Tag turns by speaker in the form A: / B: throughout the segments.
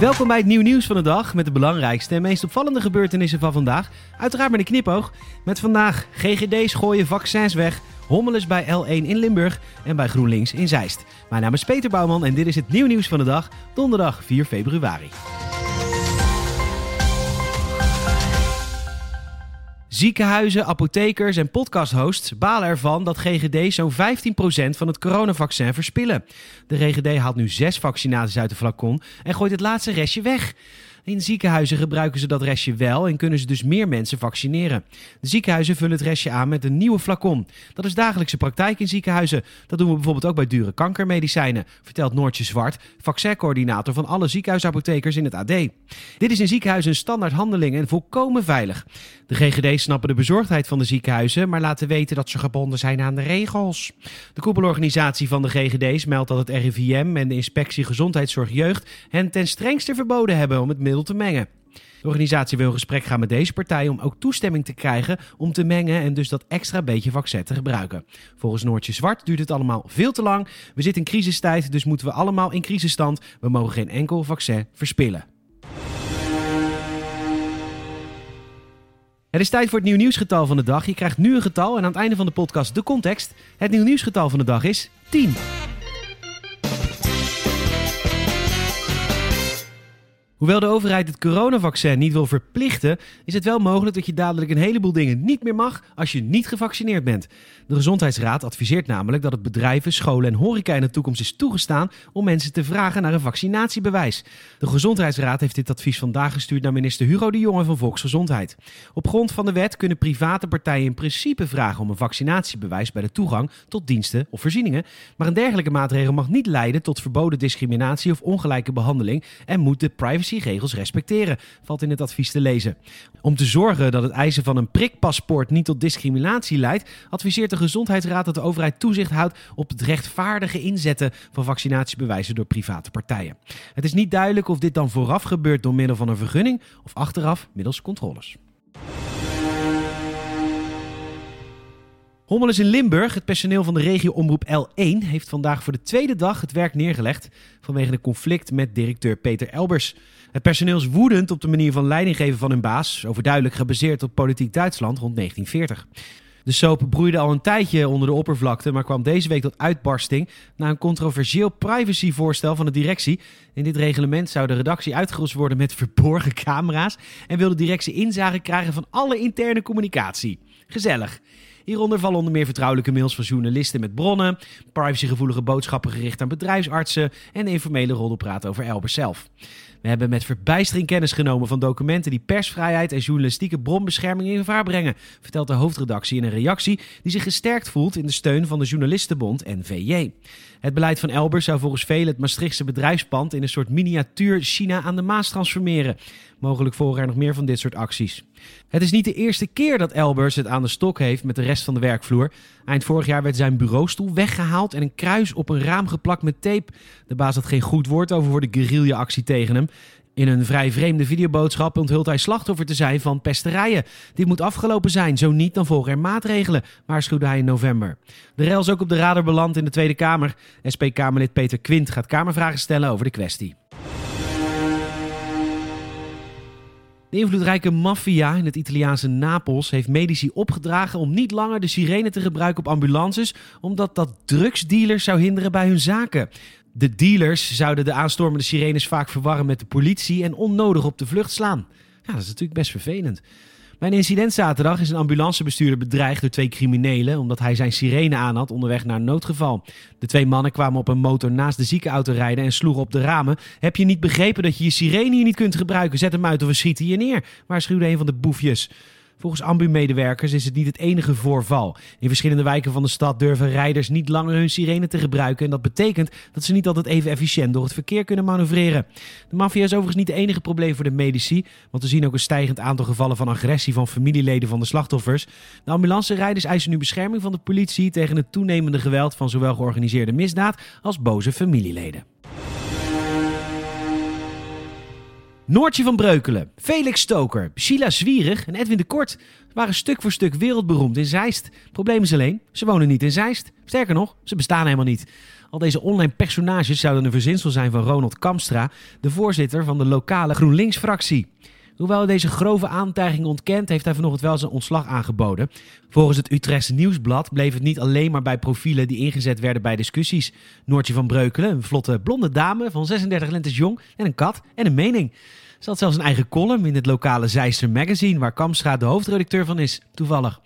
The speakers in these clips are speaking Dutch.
A: Welkom bij het nieuw nieuws van de dag met de belangrijkste en meest opvallende gebeurtenissen van vandaag. Uiteraard met een knipoog. Met vandaag GGD's gooien vaccins weg, hommeles bij L1 in Limburg en bij GroenLinks in Zeist. Mijn naam is Peter Bouwman en dit is het nieuw nieuws van de dag, donderdag 4 februari. Ziekenhuizen, apothekers en podcasthosts balen ervan dat GGD zo'n 15% van het coronavaccin verspillen. De GGD haalt nu zes vaccinaties uit de flacon en gooit het laatste restje weg. In ziekenhuizen gebruiken ze dat restje wel en kunnen ze dus meer mensen vaccineren. De ziekenhuizen vullen het restje aan met een nieuwe flacon. Dat is dagelijkse praktijk in ziekenhuizen. Dat doen we bijvoorbeeld ook bij dure kankermedicijnen, vertelt Noortje Zwart, vaccincoördinator van alle ziekenhuisapothekers in het AD. Dit is in ziekenhuizen een standaard handeling en volkomen veilig. De GGD snappen de bezorgdheid van de ziekenhuizen, maar laten weten dat ze gebonden zijn aan de regels. De koepelorganisatie van de GGD's meldt dat het RIVM en de Inspectie Gezondheidszorg Jeugd hen ten strengste verboden hebben om het middel te mengen. De organisatie wil gesprek gaan met deze partij om ook toestemming te krijgen om te mengen en dus dat extra beetje vaccin te gebruiken. Volgens Noortje Zwart duurt het allemaal veel te lang. We zitten in crisistijd, dus moeten we allemaal in crisisstand. We mogen geen enkel vaccin verspillen. Het is tijd voor het nieuw nieuwsgetal van de dag. Je krijgt nu een getal en aan het einde van de podcast de context. Het nieuw nieuwsgetal van de dag is 10. Hoewel de overheid het coronavaccin niet wil verplichten, is het wel mogelijk dat je dadelijk een heleboel dingen niet meer mag als je niet gevaccineerd bent. De Gezondheidsraad adviseert namelijk dat het bedrijven, scholen en horeca in de toekomst is toegestaan om mensen te vragen naar een vaccinatiebewijs. De Gezondheidsraad heeft dit advies vandaag gestuurd naar minister Hugo de Jonge van Volksgezondheid. Op grond van de wet kunnen private partijen in principe vragen om een vaccinatiebewijs bij de toegang tot diensten of voorzieningen, maar een dergelijke maatregel mag niet leiden tot verboden discriminatie of ongelijke behandeling en moet de privacy regels respecteren, valt in het advies te lezen. Om te zorgen dat het eisen van een prikpaspoort niet tot discriminatie leidt, adviseert de Gezondheidsraad dat de overheid toezicht houdt op het rechtvaardige inzetten van vaccinatiebewijzen door private partijen. Het is niet duidelijk of dit dan vooraf gebeurt door middel van een vergunning of achteraf middels controles. Hommeles in Limburg, het personeel van de regio-omroep L1, heeft vandaag voor de tweede dag het werk neergelegd vanwege een conflict met directeur Peter Elbers. Het personeel is woedend op de manier van leidinggeven van hun baas, overduidelijk gebaseerd op politiek Duitsland rond 1940. De soap broeide al een tijdje onder de oppervlakte, maar kwam deze week tot uitbarsting na een controversieel privacyvoorstel van de directie. In dit reglement zou de redactie uitgerust worden met verborgen camera's en wil de directie inzage krijgen van alle interne communicatie. Gezellig. Hieronder vallen onder meer vertrouwelijke mails van journalisten met bronnen, privacygevoelige boodschappen gericht aan bedrijfsartsen en informele roddelpraat over Elbers zelf. We hebben met verbijstering kennis genomen van documenten die persvrijheid en journalistieke bronbescherming in gevaar brengen, vertelt de hoofdredactie in een reactie die zich gesterkt voelt in de steun van de Journalistenbond NVJ. Het beleid van Elbers zou volgens velen het Maastrichtse bedrijfspand in een soort miniatuur China aan de Maas transformeren. Mogelijk volgen er nog meer van dit soort acties. Het is niet de eerste keer dat Elbers het aan de stok heeft met de rest van de werkvloer. Eind vorig jaar werd zijn bureaustoel weggehaald en een kruis op een raam geplakt met tape. De baas had geen goed woord over voor de guerrilla-actie tegen hem. In een vrij vreemde videoboodschap onthult hij slachtoffer te zijn van pesterijen. Dit moet afgelopen zijn, zo niet dan volgen er maatregelen, waarschuwde hij in november. De rel is ook op de radar beland in de Tweede Kamer. SP-Kamerlid Peter Quint gaat Kamervragen stellen over de kwestie. De invloedrijke maffia in het Italiaanse Napels heeft medici opgedragen om niet langer de sirene te gebruiken op ambulances, omdat dat drugsdealers zou hinderen bij hun zaken. De dealers zouden de aanstormende sirenes vaak verwarren met de politie en onnodig op de vlucht slaan. Ja, dat is natuurlijk best vervelend. Bij een incident zaterdag is een ambulancebestuurder bedreigd door twee criminelen omdat hij zijn sirene aan had onderweg naar een noodgeval. De twee mannen kwamen op een motor naast de ziekenauto rijden en sloegen op de ramen. Heb je niet begrepen dat je je sirene hier niet kunt gebruiken? Zet hem uit of we schieten je neer, waarschuwde een van de boefjes. Volgens ambu-medewerkers is het niet het enige voorval. In verschillende wijken van de stad durven rijders niet langer hun sirene te gebruiken. En dat betekent dat ze niet altijd even efficiënt door het verkeer kunnen manoeuvreren. De maffia is overigens niet het enige probleem voor de medici. Want we zien ook een stijgend aantal gevallen van agressie van familieleden van de slachtoffers. De ambulancerijders eisen nu bescherming van de politie tegen het toenemende geweld van zowel georganiseerde misdaad als boze familieleden. Noortje van Breukelen, Felix Stoker, Sheila Zwierig en Edwin de Kort waren stuk voor stuk wereldberoemd in Zeist. Probleem is alleen, ze wonen niet in Zeist. Sterker nog, ze bestaan helemaal niet. Al deze online personages zouden een verzinsel zijn van Ronald Kamstra, de voorzitter van de lokale GroenLinks-fractie. Hoewel hij deze grove aantijging ontkent, heeft hij vanochtend wel zijn ontslag aangeboden. Volgens het Utrechtse Nieuwsblad bleef het niet alleen maar bij profielen die ingezet werden bij discussies. Noortje van Breukelen, een vlotte blonde dame van 36 lentes jong en een kat en een mening. Ze had zelfs een eigen column in het lokale Zeister Magazine, waar Kamstra de hoofdredacteur van is, toevallig.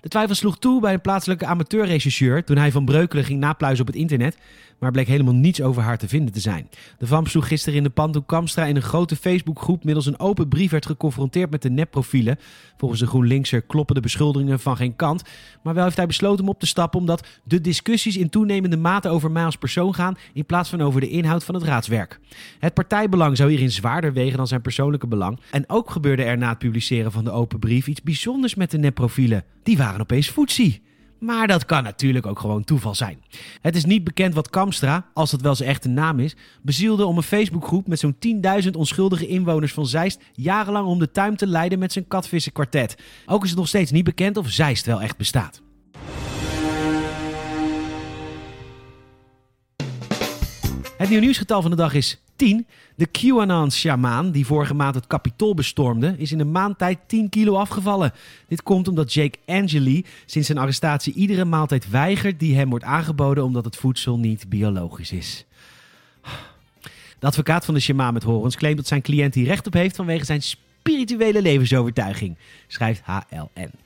A: De twijfel sloeg toe bij een plaatselijke amateurregisseur toen hij van Breukelen ging napluizen op het internet, maar bleek helemaal niets over haar te vinden te zijn. De vamp sloeg gisteren in de pan toen Kamstra in een grote Facebookgroep middels een open brief werd geconfronteerd met de nepprofielen. Volgens de GroenLinkser kloppen de beschuldigingen van geen kant, maar wel heeft hij besloten om op te stappen omdat de discussies in toenemende mate over mij als persoon gaan in plaats van over de inhoud van het raadswerk. Het partijbelang zou hierin zwaarder wegen dan zijn persoonlijke belang. En ook gebeurde er na het publiceren van de open brief iets bijzonders met de nepprofielen. Die waren opeens voetsie. Maar dat kan natuurlijk ook gewoon toeval zijn. Het is niet bekend wat Kamstra, als dat wel zijn echte naam is, bezielde om een Facebookgroep met zo'n 10.000 onschuldige inwoners van Zeist jarenlang om de tuin te leiden met zijn katvissenkwartet. Ook is het nog steeds niet bekend of Zeist wel echt bestaat. Het nieuw nieuwsgetal van de dag is 10. De QAnon-sjamaan die vorige maand het kapitool bestormde, is in een maand tijd 10 kilo afgevallen. Dit komt omdat Jake Angeli sinds zijn arrestatie iedere maaltijd weigert die hem wordt aangeboden omdat het voedsel niet biologisch is. De advocaat van de shamaan met horens claimt dat zijn cliënt hier recht op heeft vanwege zijn spirituele levensovertuiging, schrijft HLN.